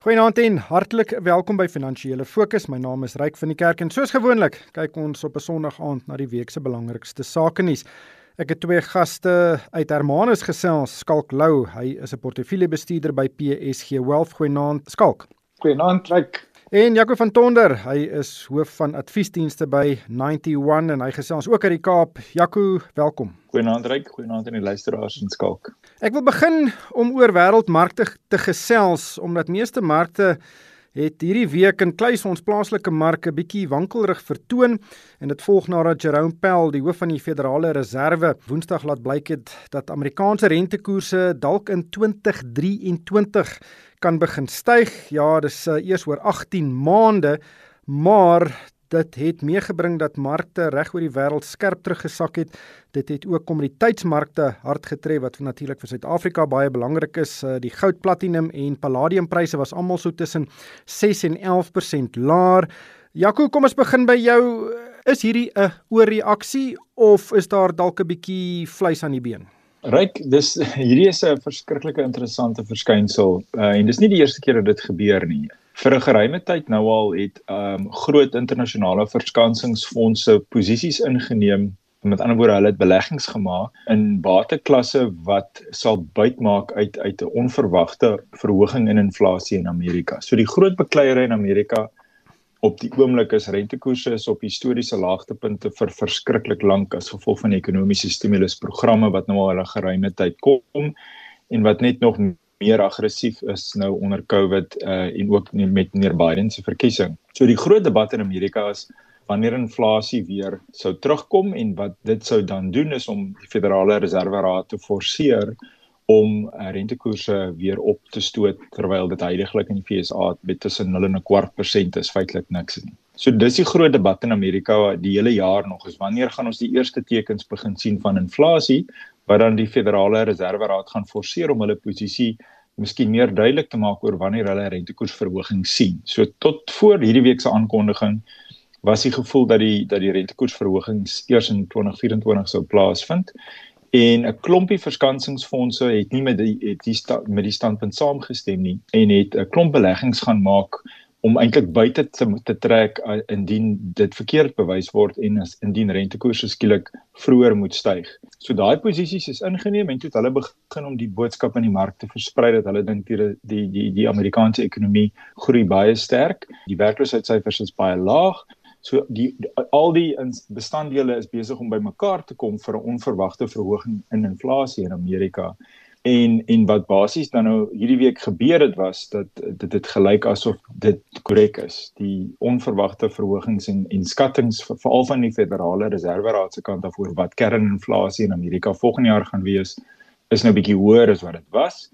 Goeienaand en hartlik welkom by Finansiële Fokus. My naam is Ryk van die Kerk en soos gewoonlik kyk ons op 'n Sondag aand na die week se belangrikste sake nuus. Ek het twee gaste uit Hermanus gesels, Skalk Lou. Hy is 'n portefeuljebestuurder by PSG Wealth. Goeienaand, Skalk. Goeienaand, Ryk. En Jaco van Tonder, hy is hoof van adviesdienste by 91 en hy gesels ook uit die Kaap. Jaco, welkom. Goeienaand Ryk, goeienaand aan die luisteraars en skalk. Ek wil begin om oor wêreldmarkte te gesels omdat meeste markte het hierdie week in kluis ons plaaslike marke bietjie wankelrig vertoon en dit volg nadat Jerome Powell, die hoof van die Federale Reserve, Woensdag laat blyk het dat Amerikaanse rentekoerse dalk in 2023 kan begin styg. Ja, dis uh, eers oor 18 maande, maar dit het meegebring dat markte reg oor die wêreld skerp teruggesak het. Dit het ook kommoditeitsmarkte hard getref wat natuurlik vir Suid-Afrika baie belangrik is. Eh, die goud, platinum en palladiumpryse was almal so tussen 6 en 11% laer. Jaco, kom ons begin by jou. Is hierdie 'n oorreaksie of is daar dalk 'n bietjie vleis aan die been? Ryk, dis hierdie is 'n verskriklike interessante verskynsel uh, en dis nie die eerste keer dat dit gebeur nie vir 'n geruime tyd nou al het um, groot internasionale verskansingsfondse posisies ingeneem met ander woorde hulle het beleggings gemaak in bateklasse wat sal buitmaak uit uit 'n onverwagte verhoging in inflasie in Amerika. So die groot bekleierery in Amerika op die oomblik is rentekoerse is op historiese laagtepunte vir verskriklik lank as gevolg van ekonomiese stimulusprogramme wat nou al 'n geruime tyd kom en wat net nog meer aggressief is nou onder COVID uh en ook met meneer Biden se verkiesing. So die groot debat in Amerika is wanneer inflasie weer sou terugkom en wat dit sou dan doen is om die Federale Reserve Raad te forceer om uh, rentekoerse weer op te stoot terwyl dit heidaglik in die FSA met tussen 0 en 'n kwart persent is feitelik niks nie. So dis die groot debat in Amerika die hele jaar nog is wanneer gaan ons die eerste tekens begin sien van inflasie wat dan die Federale Reserve Raad gaan forceer om hulle posisie miskien meer duidelik te maak oor wanneer hulle rentekoersverhoging sien. So tot voor hierdie week se aankondiging was die gevoel dat die dat die rentekoersverhoging eers in 2024 sou plaasvind en 'n klompie verskansingsfondse het nie met die het die met die standpunt saamgestem nie en het 'n klomp beleggings gaan maak om eintlik buite te te trek indien dit verkeerd bewys word en as indien rentekoerse skielik vroeër moet styg. So daai posisies is ingeneem en toe het hulle begin om die boodskap in die mark te versprei dat hulle dink die die die die Amerikaanse ekonomie groei baie sterk. Die werkloosheidsyfers is baie laag. So die al die bestanddele is besig om bymekaar te kom vir 'n onverwagte verhoging in inflasie in Amerika. En en wat basies dan nou hierdie week gebeur het was dat dit het gelyk asof dit korrek is. Die onverwagte verhogings en en skattings veral van die Federale Reserve Raad se kant af oor wat kerninflasie in Amerika volgende jaar gaan wees is nou bietjie hoër as wat dit was.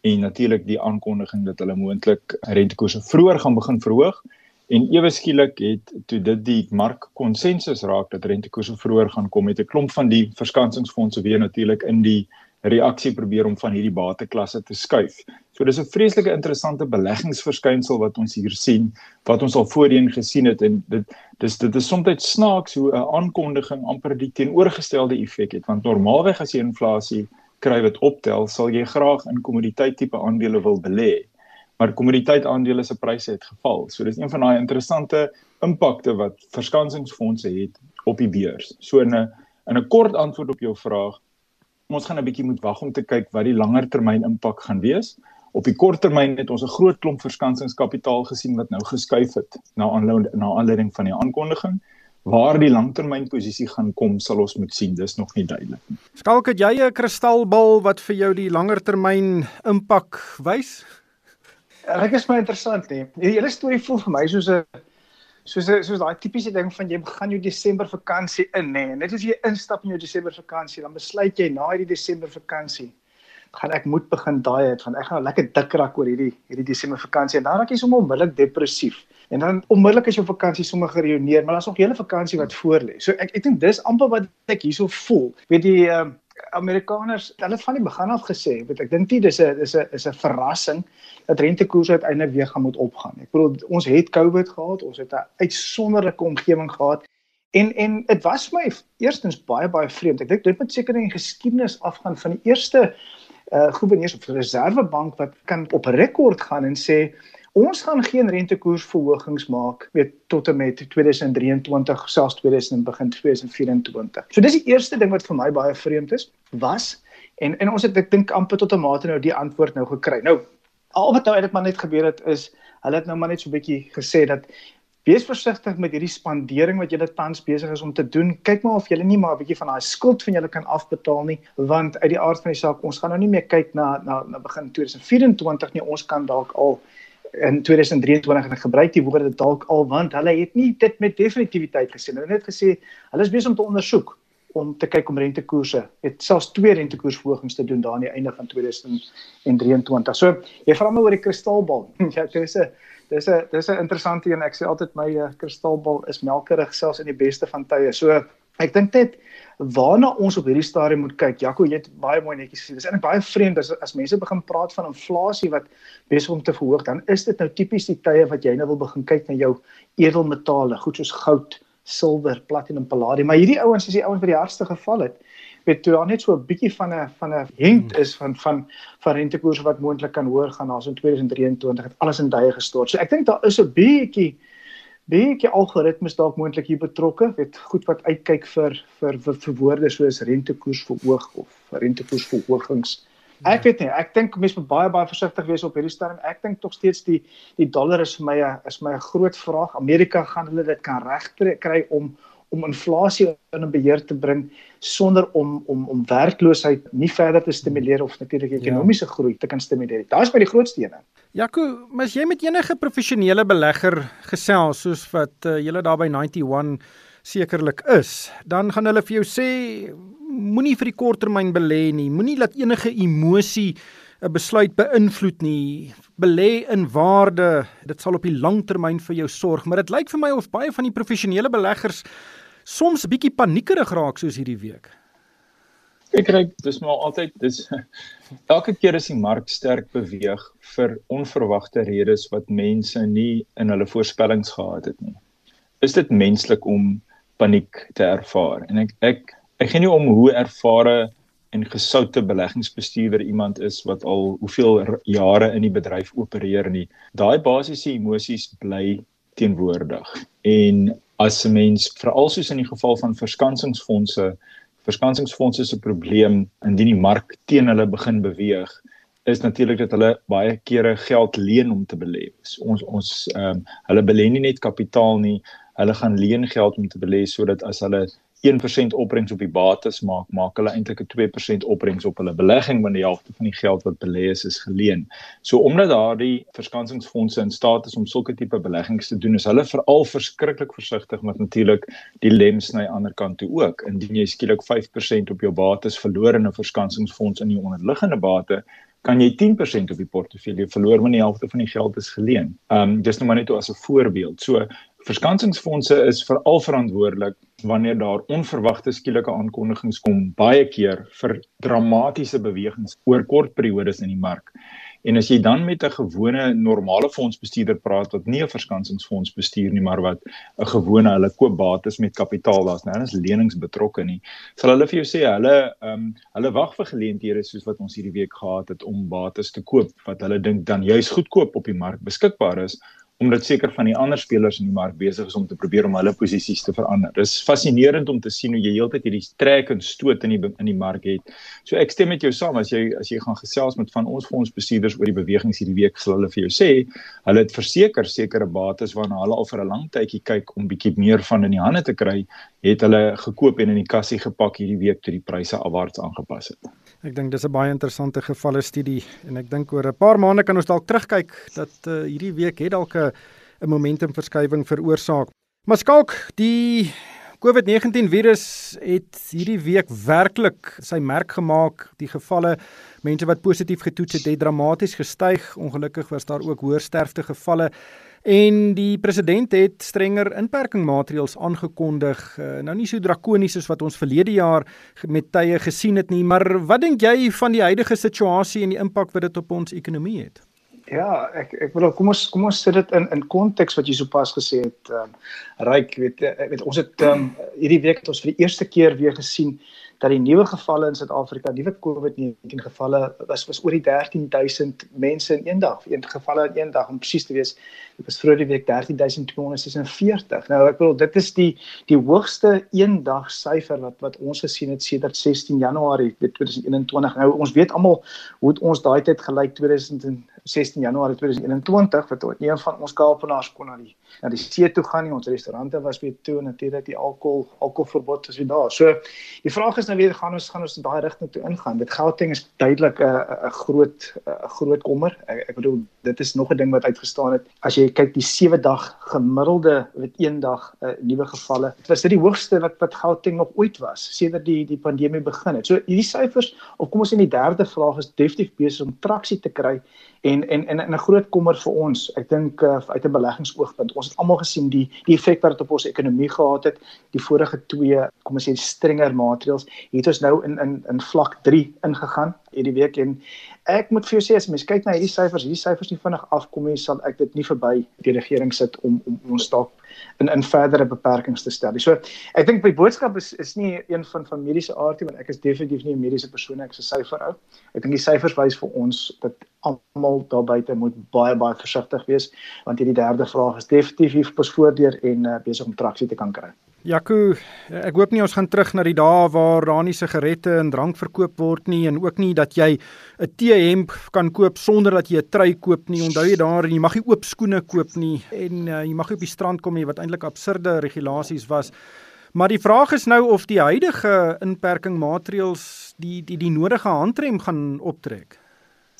En natuurlik die aankondiging dat hulle moontlik rentekoerse vroeër gaan begin verhoog en ewe skielik het toe dit die mark konsensus raak dat rentekoerse vroeër gaan kom met 'n klomp van die verskansingsfondse weer natuurlik in die reaksie probeer om van hierdie bateklasse te skuif. So dis 'n vreeslike interessante beleggingsverskynsel wat ons hier sien, wat ons al voorheen gesien het en dit dis dit is soms snaaks hoe 'n aankondiging amper die teenoorgestelde effek het want normaalweg as jy inflasie kry wat optel, sal jy graag in kommoditeit tipe aandele wil belê. Maar kommoditeit aandele se pryse het geval. So dis een van daai interessante impakte wat verskansingsfondse het op die beurs. So 'n in 'n kort antwoord op jou vraag ons gaan 'n bietjie moet wag om te kyk wat die langer termyn impak gaan wees. Op die kort termyn het ons 'n groot klomp verskansingskapitaal gesien wat nou geskuif het na aanleiding na aanleiding van die aankondiging. Waar die langtermynposisie gaan kom, sal ons moet sien. Dis nog nie duidelik nie. Skalk het jy 'n kristalbal wat vir jou die langer termyn impak wys? Ek is baie interessant, nee. Hierdie hele storie voel vir my soos 'n soos soos daai tipiese ding van jy gaan jou Desember vakansie in nê. Nee. Net as jy instap in jou Desember vakansie, dan besluit jy na hierdie Desember vakansie gaan ek moet begin daai het van ek gaan lekker dik raak oor hierdie hierdie Desember vakansie en dan raak jy sommer onmiddellik depressief. En dan onmiddellik as jou vakansie sommer gereüneer, maar daar's nog hele vakansie wat voor lê. So ek ek dink dis amper wat ek hierso voel. Weet jy ehm uh, Amerikaners, hulle het van die begin af gesê, weet ek dink nie dis 'n dis 'n is 'n verrassing dat rentekoerse uiteindelik weer gaan moet opgaan. Ek bedoel ons het COVID gehad, ons het 'n uitsonderlike omgewing gehad en en dit was my eerstens baie baie vreemd. Ek dink dit moet seker in die geskiedenis afgaan van die eerste uh gouverneurs of reservebank wat kan op rekord gaan en sê ons gaan geen rentekoersverhogings maak weet tot en met 2023 selfs 2000 begin 2024. So dis die eerste ding wat vir my baie vreemd is was en en ons het ek dink amper tot 'n mate nou die antwoord nou gekry. Nou al wat nou eintlik maar net gebeur het is hulle het nou maar net so 'n bietjie gesê dat wees versigtig met hierdie spandering wat julle tans besig is om te doen. Kyk maar of julle nie maar 'n bietjie van daai skuld van julle kan afbetaal nie, want uit die aard van die saak, ons gaan nou nie meer kyk na na na begin 2024 nie. Ons kan dalk al in 2023 en gebruik die woorde dalk al want hulle het nie dit met definitiwiteit gesê. Hulle het net gesê hulle is besig om te ondersoek om te kyk om rentekoerse, het selfs twee rentekoersverhogings te doen daar aan die einde van 2023. So, jy vra my oor die kristalbal. ja, dis 'n dis 'n dis 'n interessante een. Ek sê altyd my uh, kristalbal is melkerig selfs in die beste van tye. So, ek dink net waarna ons op hierdie stadium moet kyk. Jaco, jy het baie mooi netjies gesê. Dis eintlik baie vreemd as as mense begin praat van inflasie wat besig om te verhoog, dan is dit nou tipies die tye wat jy nou wil begin kyk na jou edelmetale, goed soos goud, silwer, platinum, palladium, maar hierdie ouens is die ouens wat die hardste geval het. Weet toe daar net so 'n bietjie van 'n van 'n hint is van van van rentekoerse wat moontlik kan hoër gaan as in 2023 het alles in duie gestort. So ek dink daar is 'n bietjie bietjie algoritmes dalk moontlik hier betrokke, weet goed wat uitkyk vir vir vir, vir woorde soos rentekoers verhoog of rentekoers verhogings. Ek weet nie, ek dink mense moet baie baie versigtig wees op hierdie stadium. Ek dink tog steeds die die dollar is vir my 'n is my 'n groot vraag. Amerika gaan hulle dit kan regkry om om inflasie in beheer te bring sonder om om om werkloosheid nie verder te stimuleer of natuurlik ja. ekonomiese ja. groei te kan stimuleer. Daar's by die grootste een. Jaco, mas jy met enige professionele belegger gesels soos wat uh, julle daar by 91 sekerlik is, dan gaan hulle vir jou sê moenie vir die korttermyn belê nie. Moenie laat enige emosie 'n besluit beïnvloed nie. Belê in waarde. Dit sal op die langtermyn vir jou sorg, maar dit lyk vir my of baie van die professionele beleggers soms 'n bietjie paniekerig raak soos hierdie week. Ek kry dis maar altyd dis elke keer as die mark sterk beweeg vir onverwagte redes wat mense nie in hulle voorspellings gehad het nie. Is dit menslik om paniek te ervaar? En ek ek ek gee nie om hoe ervare en gesoute beleggingsbestuurder iemand is wat al hoeveel jare in die bedryf opereer nie. Daai basiese emosies bly teenwoordig. En as 'n mens veral soos in die geval van verskansingsfondse, verskansingsfondse se probleem indien die mark teen hulle begin beweeg, is natuurlik dat hulle baie kere geld leen om te belê. Ons ons ehm um, hulle belê nie net kapitaal nie, hulle gaan leen geld om te belê sodat as hulle 1% opbrengs op die bates maak, maak hulle eintlik 'n 2% opbrengs op hulle belegging want die helfte van die geld wat belê is is geleen. So omdat daardie verskansingsfondse in staat is om sulke tipe beleggings te doen, is hulle veral verskriklik versigtig met natuurlik die lems na die ander kant toe ook. Indien jy skielik 5% op jou bates verloor in 'n verskansingsfonds in die onderliggende bate, kan jy 10% op die portefeulje verloor want die helfte van die geld is geleen. Ehm um, dis nou maar net as 'n voorbeeld. So verskansingsfondse is veral verantwoordelik wanneer daar onverwagte skielike aankondigings kom baie keer vir dramatiese bewegings oor kort periodes in die mark. En as jy dan met 'n gewone normale fondsbestuurder praat wat nie 'n verskansingsfonds bestuur nie, maar wat 'n gewone hulle koop bates met kapitaal, daar's nou eens lenings betrokke nie, sal hulle vir jou sê hulle ehm um, hulle wag vir geleenthede soos wat ons hierdie week gehad het om bates te koop wat hulle dink dan juis goedkoop op die mark beskikbaar is omdat seker van die ander spelers in die mark besig is om te probeer om hulle posisies te verander. Dis fascinerend om te sien hoe jy heeltyd hierdie trek en stoot in die in die mark het. So ek stem met jou saam as jy as jy gaan gesels met van ons fondsbestuurders oor die bewegings hierdie week, sal hulle vir jou sê, hulle het verseker sekere bates waarna hulle al vir 'n lang tydjie kyk om bietjie meer van in die hande te kry, het hulle gekoop en in die kassie gepak hierdie week toe die pryse afwaarts aangepas het. Ek dink dis 'n baie interessante gevalle studie en ek dink oor 'n paar maande kan ons dalk terugkyk dat uh, hierdie week het dalk 'n 'n momentumverskywing veroorsaak. Maar skalk, die COVID-19 virus het hierdie week werklik sy merk gemaak. Die gevalle mense wat positief getoets het, het dramaties gestyg. Ongelukkig was daar ook hoër sterfte gevalle. En die president het strenger inperkingmaatreëls aangekondig. Uh, nou nie so drakonies soos wat ons verlede jaar met tye gesien het nie, maar wat dink jy van die huidige situasie en die impak wat dit op ons ekonomie het? Ja, ek ek wil kom ons kom ons sit dit in in konteks wat jy sopas gesê het. Ehm um, Ryk, weet ek weet ons het ehm um, hierdie week het ons vir die eerste keer weer gesien dat die nuwe gevalle in Suid-Afrika, nuwe COVID-19 gevalle was was oor die 13000 mense in een dag, een gevalle in een dag om presies te wees. Dit was vroeër die week 13246. Nou ek bedoel dit is die die hoogste een dag syfer wat wat ons gesien het sedert 16 Januarie 2021. Nou ons weet almal hoe het ons daai tyd gelyk 2016 Januarie 2021 wat een van ons Kaapenaars kon na die na die see toe gaan nie. Ons restaurante was weer toe en natuurlik die alkohol alkoholverbod was weer daar. So die vraag is nou weer gaan ons gaan ons in daai rigting toe ingaan. Dit Gauteng is duidelik 'n 'n groot 'n groot kommer. Ek, ek bedoel dit is nog 'n ding wat uitgestaan het. As jy kyk die 7 dag gemiddelde met een dag uh, nuwe gevalle. Dit was dit die hoogste wat wat Gauteng nog ooit was sedert die die pandemie begin het. So hierdie syfers of kom ons in die derde vraag is definitief besig om traksie te kry en en en 'n groot kommer vir ons. Ek dink uh, uit 'n beleggingsoogpunt. Ons het almal gesien die die effek wat dit op ons ekonomie gehad het. Die vorige twee, kom ons sê strenger maatreëls, het ons nou in in in vlak 3 ingegaan hierdie week en ek moet vir jou sê as mens kyk na hierdie syfers, hierdie syfers nie vinnig afkom nie, sal ek dit nie verby die regering sit om om ons dalk in in verdere beperkings te stel. So ek dink die boodskap is is nie een van van mediese aard nie, want ek is definitief nie 'n mediese persoon ek is 'n syferhou. Ek dink die syfers wys vir ons dat almal daar buite moet baie baie versigtig wees want hierdie derde vraag is definitief hier pas voordeur en uh, besig om traksie te kan kry. Jaco, ek hoop nie ons gaan terug na die dae waar daar nie sigarette en drank verkoop word nie en ook nie dat jy 'n T-hemp kan koop sonder dat jy 'n trui koop nie. Onthou jy daar en jy mag nie oop skoene koop nie en uh, jy mag nie op die strand kom nie wat eintlik absurde regulasies was. Maar die vraag is nou of die huidige inperking maatreëls die die die nodige handrem gaan optrek.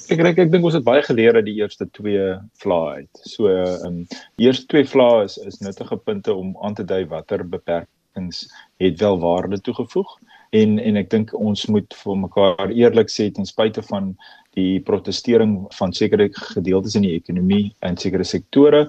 Ek dink ek dink ons het baie geleer uit die eerste twee vlae uit. So ehm um, die eerste twee vlae is is nuttige punte om aan te dui watter beperkings het wel waarde toegevoeg en en ek dink ons moet vir mekaar eerlik sê ten spyte van die protestering van sekere gedeeltes in die ekonomie en sekere sektore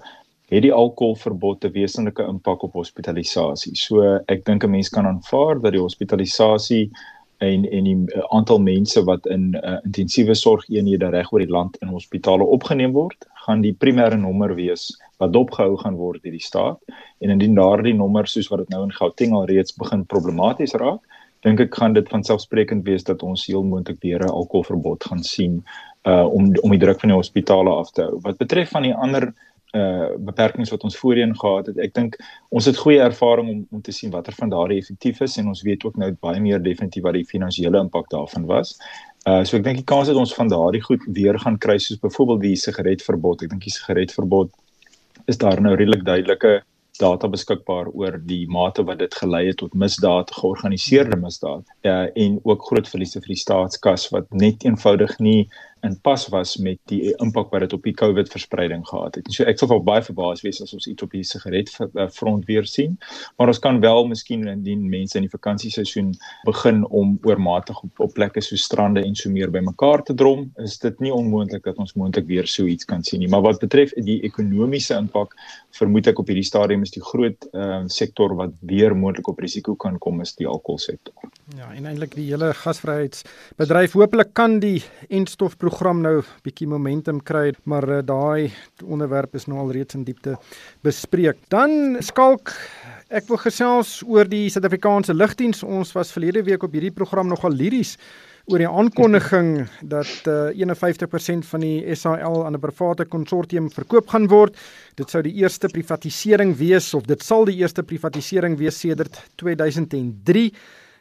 het die alkoholverbod 'n wesenlike impak op hospitalisasie. So ek dink 'n mens kan aanvaar dat die hospitalisasie en en die uh, aantal mense wat in uh, intensiewe sorgeenhede reg oor die land in hospitale opgeneem word, gaan die primêre nommer wees wat dopgehou gaan word deur die staat. En indien daardie nommer soos wat dit nou in Gauteng al reeds begin problematies raak, dink ek gaan dit van selfsprekend wees dat ons heel moontlik weer 'n alkoholverbod gaan sien uh om om die druk van die hospitale af te hou. Wat betref van die ander uh beperkings wat ons voorheen gehad het. Ek dink ons het goeie ervaring om om te sien watter van daardie effektief is en ons weet ook nou baie meer definitief wat die finansiële impak daarvan was. Uh so ek dink die kans dat ons van daardie goed weer gaan kry soos byvoorbeeld die sigaretverbod. Ek dink die sigaretverbod is daar nou redelik duidelike data beskikbaar oor die mate wat dit gelei het tot misdaad, georganiseerde misdaad uh, en ook groot verliese vir die staatskas wat net eenvoudig nie in pas was met die impak wat dit op die COVID verspreiding gehad het. So ek sou wel baie verbaas wees as ons iets op die sigaret front weer sien. Maar ons kan wel miskien indien mense in die vakansieseisoen begin om oormatig op, op plekke so strande en so meer bymekaar te drom, is dit nie onmoontlik dat ons moontlik weer so iets kan sien nie. Maar wat betref die ekonomiese impak, vermoed ek op hierdie stadium is die groot uh, sektor wat weer moontlik op risiko kan kom is die alkoholsektor. Ja, en eintlik die hele gasvryheidsbedryf hopelik kan die enstof program nou bietjie momentum kry, maar uh, daai onderwerp is nou al reeds in diepte bespreek. Dan skalk ek wil gesels oor die Suid-Afrikaanse lugdiens. Ons was verlede week op hierdie program nogal liries oor die aankondiging dat uh, eh, 51% van die SAL aan 'n private konsortium verkoop gaan word. Dit sou die eerste privatisering wees of dit sal die eerste privatisering wees sedert 2003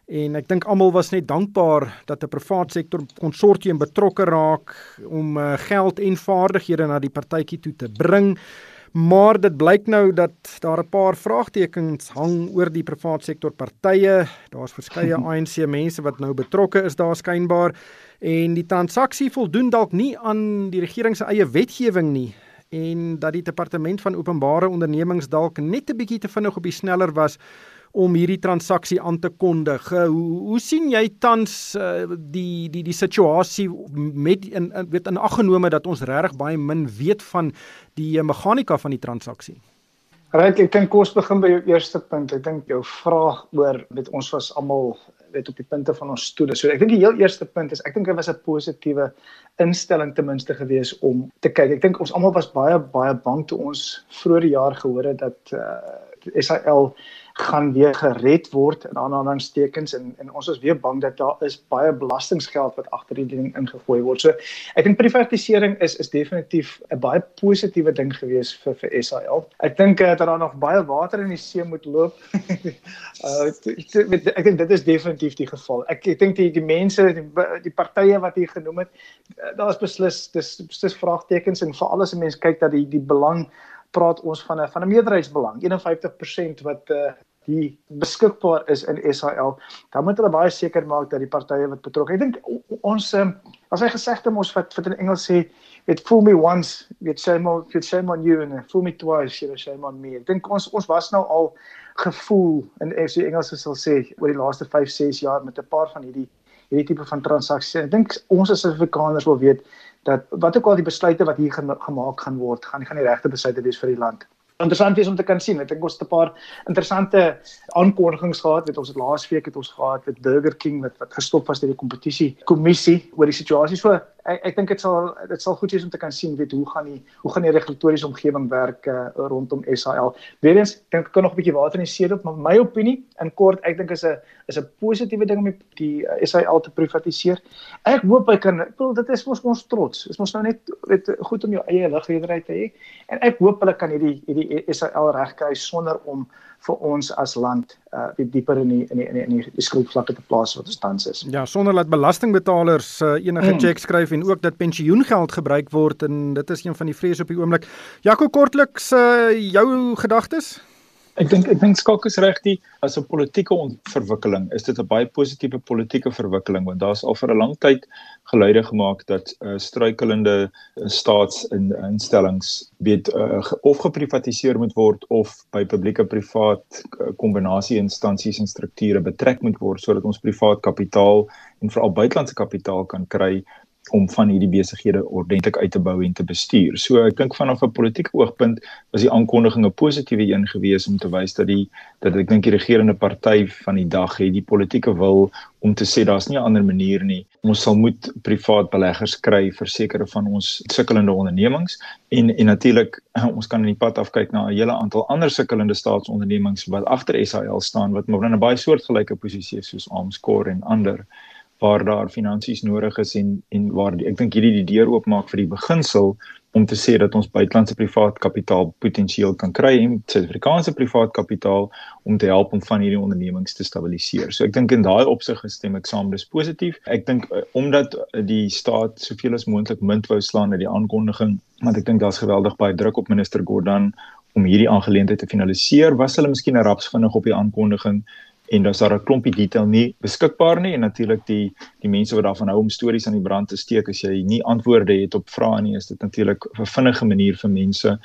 en ek dink almal was net dankbaar dat 'n privaat sektor konsortium betrokke raak om uh, geld en vaardighede na die partytjie toe te bring. Maar dit blyk nou dat daar 'n paar vraagtekens hang oor die privaat sektor partye. Daar's verskeie ANC mense wat nou betrokke is daar skynbaar en die transaksie voldoen dalk nie aan die regering se eie wetgewing nie en dat die departement van openbare ondernemings dalk net 'n bietjie te vinnig op die sneller was om hierdie transaksie aan te kondig. Uh, hoe, hoe sien jy tans uh, die die die situasie met in, in weet in aggenome dat ons regtig baie min weet van die uh, meganika van die transaksie? Reg, ek dink kos begin by jou eerste punt. Ek dink jou vraag oor weet ons was almal weet op die punte van ons stoele. So ek dink die heel eerste punt is ek dink dit was 'n positiewe instelling ten minste gewees om te kyk. Ek dink ons almal was baie baie bang toe ons vroeër jaar gehoor het dat uh SAL gaan weer gered word in aanhalingstekens en en ons is weer bang dat daar is baie belastinggeld wat agter die ding ingegooi word. So ek dink privatisering is is definitief 'n baie positiewe ding gewees vir vir SAL. Ek dink uh, dat daar nog baie water in die see moet loop. uh, ek dink dit is definitief die geval. Ek ek dink die die mense die, die partye wat hier genoem het, uh, daar's beslis dis dis vraagtekens en veral as 'n mens kyk dat die die belang praat ons van 'n van 'n meerderheidsbelang 51% wat uh, die beskikbaar is in SAL, dan moet hulle baie seker maak dat die partye wat betrokke. Ek dink ons um, as hy gesegde ons wat wat in Engels sê, it fool me once, it shame on it shame on you and fool me twice, you know, shame on me. Ek dink ons ons was nou al gevoel in die Engels sal sê oor die laaste 5, 6 jaar met 'n paar van hierdie hierdie tipe van transaksies. Ek dink ons as Afrikaners wil weet dat wat ook al die besluite wat hier gemaak gaan word, gaan gaan die regte besluite wees vir die land interessant is om te kan sien. Ek dink ons het 'n paar interessante aankondigings gehad. Weet ons het laasweek het ons gehad met Burger King wat wat gestop was deur die kompetisie kommissie oor die situasie. So ek ek dink dit sal dit sal goed wees om te kan sien weet hoe gaan die hoe gaan die regulatoriese omgewing werk uh, rondom SAL. Weerens dink ek kan nog 'n bietjie water in die see loop, maar my opinie in kort, ek dink is 'n is 'n positiewe ding om die, die uh, SAL te privatiseer. Ek hoop hy kan ek bedoel dit is mos ons trots. Is mos nou net weet goed om jou eie lugredery te hê en ek hoop hulle kan hierdie hierdie SAL regkry sonder om vir ons as land uh dieper in die in die in die, in die, die skuldvlakke te plaas wat ons tans is. Ja, sonder dat belastingbetalers uh, enige mm. cheque skryf en ook dat pensioengeld gebruik word en dit is een van die vrese op die oomblik. Jaco kortliks uh jou gedagtes? Ek dink ek dink skok is reg die as 'n politieke verwikkeling is dit 'n baie positiewe politieke verwikkeling want daar's al vir 'n lang tyd geluide gemaak dat uh, struikelende uh, staatsinstellings weet uh, of geprivatiseer moet word of by publieke privaat uh, kombinasie instansies en strukture betrek moet word sodat ons privaat kapitaal en veral buitelandse kapitaal kan kry om van hierdie besighede ordentlik uit te bou en te bestuur. So ek dink vanaf 'n politieke oogpunt was die aankondiging 'n positiewe een gewees om te wys dat die dat ek dink die regerende party van die dag het die politieke wil om te sê daar's nie 'n ander manier nie. Ons sal moet privaat beleggers kry vir sekere van ons sukkelende ondernemings en en natuurlik ons kan in die pad afkyk na 'n hele aantal ander sukkelende staatsondernemings wat agter SAL staan wat maar in 'n baie soortgelyke posisie is soos Amscor en ander waar daar finansies nodig is en en waar die, ek dink hierdie die deur oopmaak vir die beginsel om te sê dat ons buitelandse privaat kapitaal potensieel kan kry en Suid-Afrikaanse privaat kapitaal om te help om van hierdie ondernemings te stabiliseer. So ek dink in daai opsig gestem ek saam dis positief. Ek dink uh, omdat die staat soveel as moontlik munt wou slaan uit die aankondiging, want ek dink daar's geweldig baie druk op minister Gordhan om hierdie aangeleentheid te finaliseer, was hulle miskien raps vinnig op die aankondiging en dan's daar 'n klompie detail nie beskikbaar nie en natuurlik die die mense wat daarvan hou om stories aan die brand te steek as jy nie antwoorde het op vrae nie is dit natuurlik 'n vinnige manier vir mense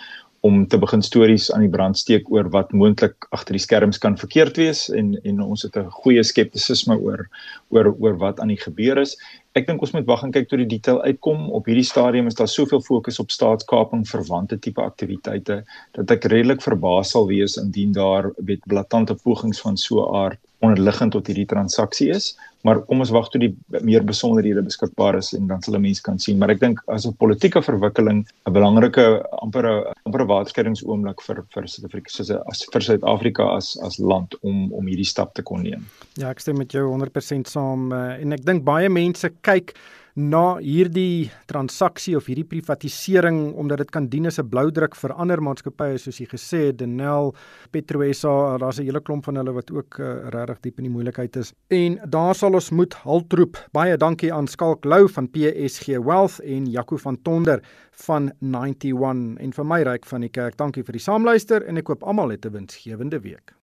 om te begin stories aan die brand steek oor wat moontlik agter die skerms kan verkeerd wees en en ons het 'n goeie skeptisisme oor oor oor wat aan die gebeur is ek dink ons moet wag en kyk tot die detail uitkom. Op hierdie stadium is daar soveel fokus op staatskaping verwante tipe aktiwiteite dat ek redelik verbaas sal wees indien daar weet blaatante pogings van so 'n aard onderliggend tot hierdie transaksie is. Maar kom ons wag tot die meer besonderhede beskikbaar is en dan sal mense kan sien. Maar ek dink as 'n politieke verwikkeling 'n belangrike amper 'n amper 'n waterskeidingsoomblik vir vir Suid-Afrika soos as vir Suid-Afrika as as land om om hierdie stap te kon neem. Ja, ek stem met jou 100% saam eh, en ek dink baie mense kyk na hierdie transaksie of hierdie privatisering omdat dit kan dien as 'n bloudruk vir ander maatskappye soos jy gesê het Denel, PetroSA, daar's 'n hele klomp van hulle wat ook uh, regtig diep in die moeilikheid is. En daar sal ons moet haltroep. Baie dankie aan Skalk Lou van PSG Wealth en Jaco van Tonder van 91 en vir my ryk van die kerk. Dankie vir die saamluister en ek koop almal 'n winsgewende week.